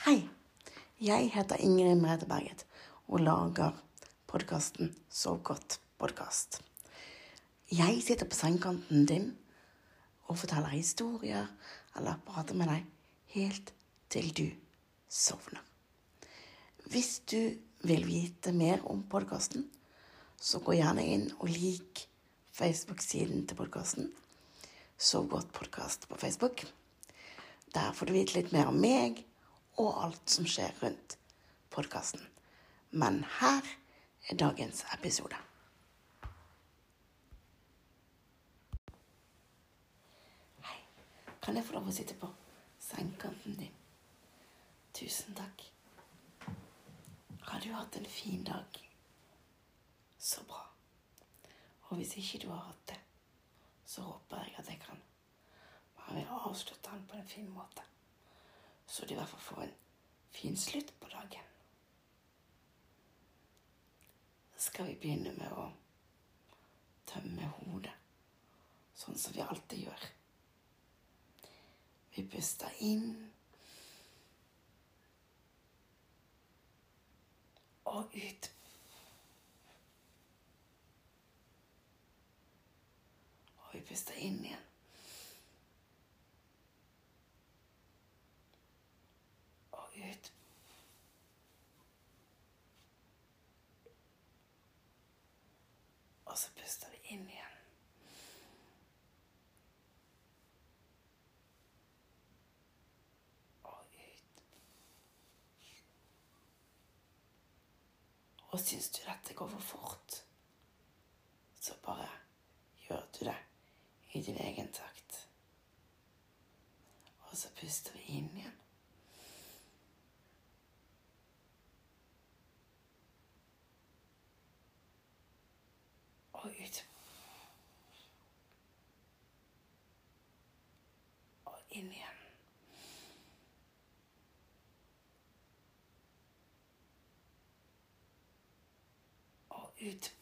Hei, jeg heter Ingrid Merete Berget og lager podkasten Sov godt podkast. Jeg sitter på sengekanten din og forteller historier eller prater med deg helt til du sovner. Hvis du vil vite mer om podkasten, så gå gjerne inn og lik Facebook-siden til podkasten. Sov godt podkast på Facebook. Der får du vite litt mer om meg og alt som skjer rundt podkasten. Men her er dagens episode. Hei. Kan jeg få lov å sitte på sengekanten din? Tusen takk. Har du hatt en fin dag? Så bra. Og hvis ikke du har hatt det, så håper jeg at jeg kan bare avslutte den på en fin måte. Så du i hvert fall får en fin slutt på dagen. Så skal vi begynne med å tømme hodet, sånn som vi alltid gjør. Vi puster inn og ut. Og vi puster inn igjen. Og ut. Og så puster vi inn igjen. Og ut. Og syns du dette går for fort, så bare gjør du det i din egen takt. Og så puster vi inn igjen. Og ut. Og inn igjen. Og ut.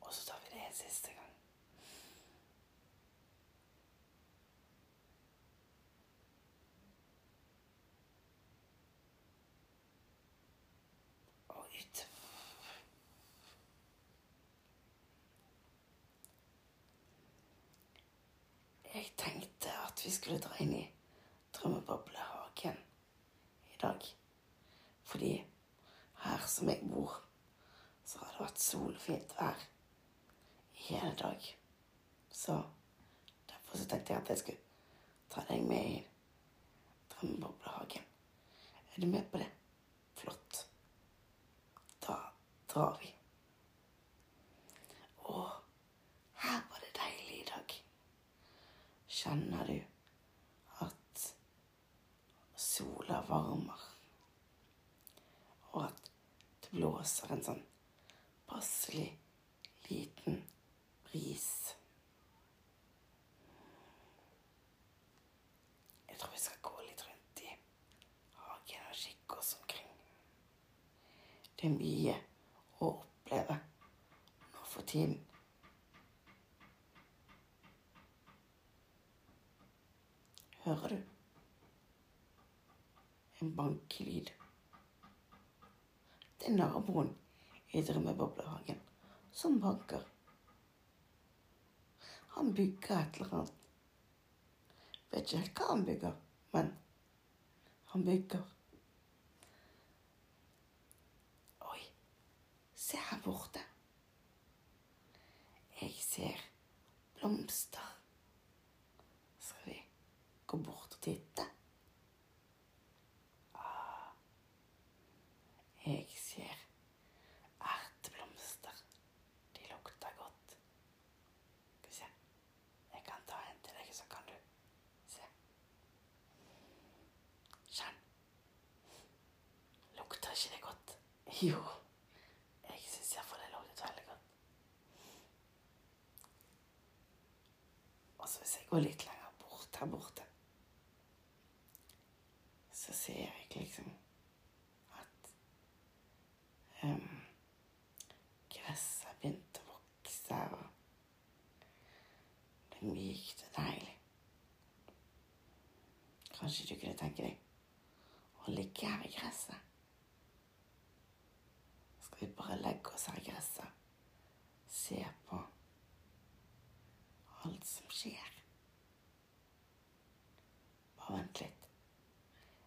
Og så tar vi det en siste gang. Og ut. Jeg tenkte at vi skulle dra inn i drømmeboblehagen i dag. Fordi her som jeg bor, så har det vært solfint vær i hele dag. Så derfor så tenkte jeg at jeg skulle ta deg med i drømmeboblehagen. Er du med på det? Flott. Da drar vi. Og her var det deilig i dag. Kjenner du sola varmer, og at det blåser en sånn passelig liten bris? Jeg tror vi skal gå litt rundt i hagen og kikke oss omkring. Det er mye å oppleve nå for tiden. Hører du? En bankelyd. Det er naboen i drømmeboblehagen som banker. Han bygger et eller annet. Vet ikke helt hva han bygger, men han bygger. Oi, se her borte. Jeg ser blomster. Skal vi gå bort og titte? Ah, jeg ser erteblomster. De lukter godt. Skal vi se. Jeg kan ta en til deg, så kan du se. Kjenn. Lukter ikke det godt? Jo. Jeg syns iallfall det luktet veldig godt. Og så hvis jeg går litt lenger bort her borte, så ser jeg liksom at um, gresset har begynt å vokse, og mykt og deilig. Kanskje du kunne tenke deg å ligge her i gresset. Vi bare legge oss her i gresset, se på alt som skjer. Bare vent litt.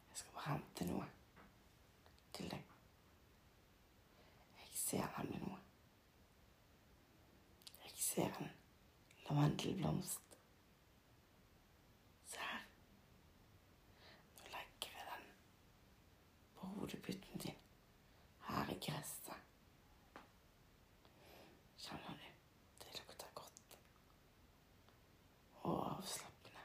Jeg skal bare hente noe til deg. Jeg ser nemlig noe. Jeg ser en lavendelblomst. Se her. Nå legger jeg den på hodeputten din her i gresset. Kjenner du? Det lukter godt. Og avslappende.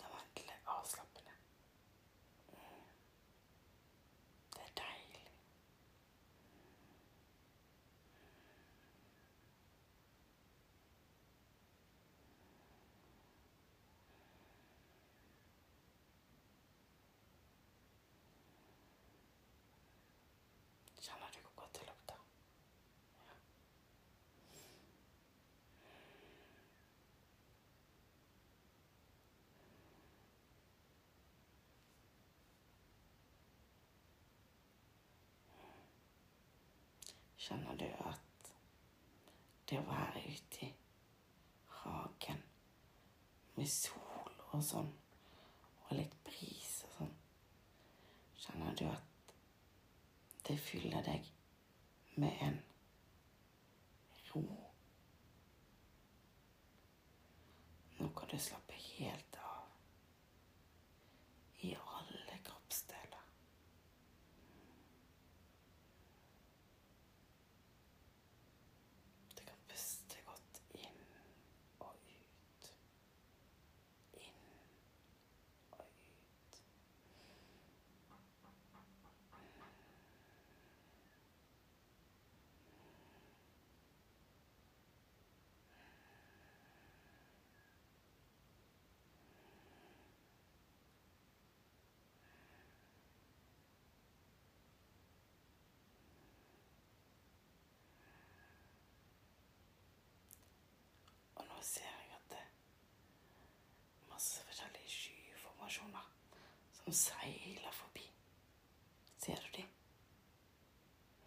Lavendel er avslappende. Mm. Det er deilig. Kjenner du hvor godt det lukter? Ja. Kjenner du at det å være ute i hagen med sol og sånn, og litt bris og sånn Kjenner du at det fyller deg med en ro? Nå kan du slappe helt av i alle kroppsdeler. Du kan puste godt inn og ut. Inn og ut. Og nå ser jeg at det er masse forskjellige skyformasjoner som seiler forbi. Ser du de?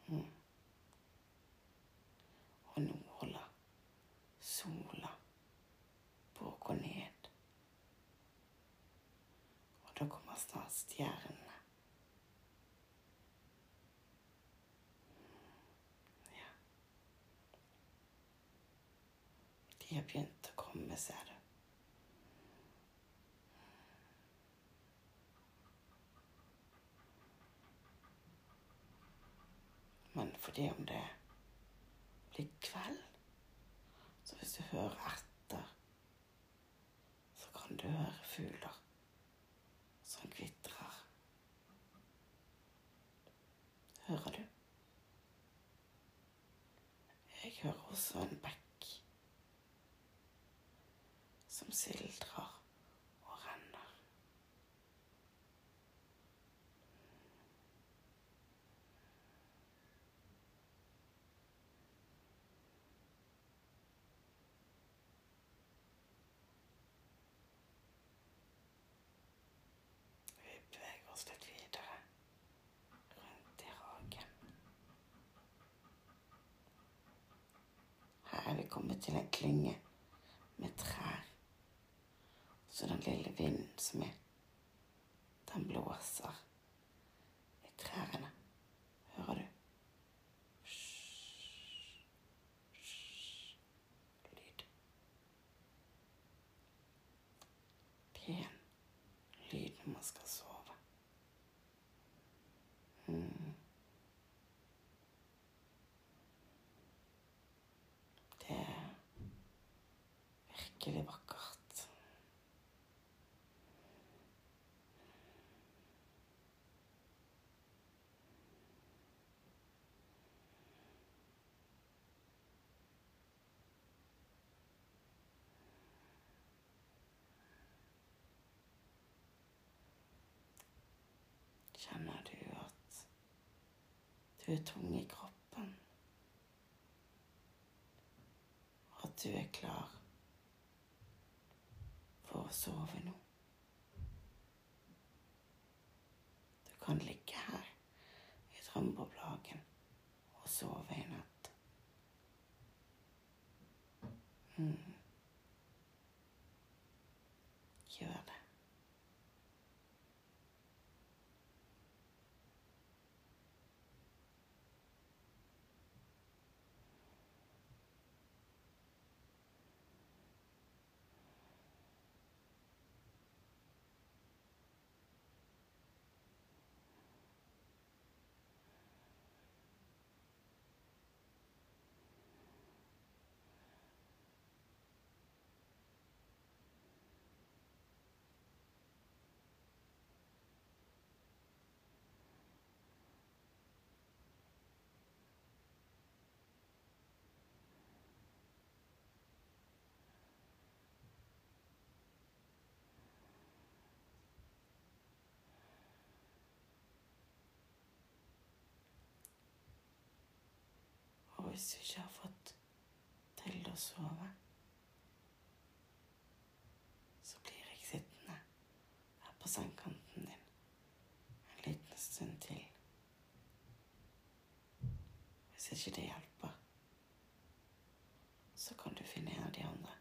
Mm. Og nå holder sola på å gå ned. Og da kommer snart stjernene. Ja. De har begynt å komme, ser du. Men fordi om det blir kveld, så hvis du hører etter, så kan du høre fugler som kvitrer. Hører du? Jeg hører også en bekk som sildrer og renner. Vi beveger oss litt videre rundt i hagen. Her er vi kommet til en klynge med trær. Så den lille vinden som er, den blåser i trærne. Hører du? Lyd. Pen lyd når man skal sove. Mm. Det er virkelig vakkert. Kjenner du at du er tung i kroppen. At du er klar for å sove nå. Du kan ligge her i drømmeboblehagen og sove i natt. Mm. Gjør det. Og hvis vi ikke har fått til å sove, så blir jeg sittende her på sengekanten din en liten stund til. Hvis ikke det hjelper, så kan du finne en av de andre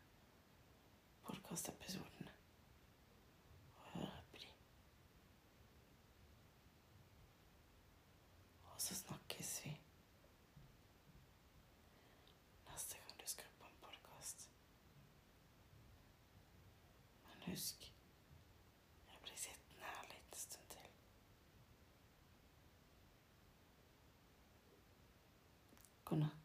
podkastepisodene og høre på de. Og så snakkes vi neste gang du skrur på en podkast. Men husk, jeg blir sittende her en stund til. God natt.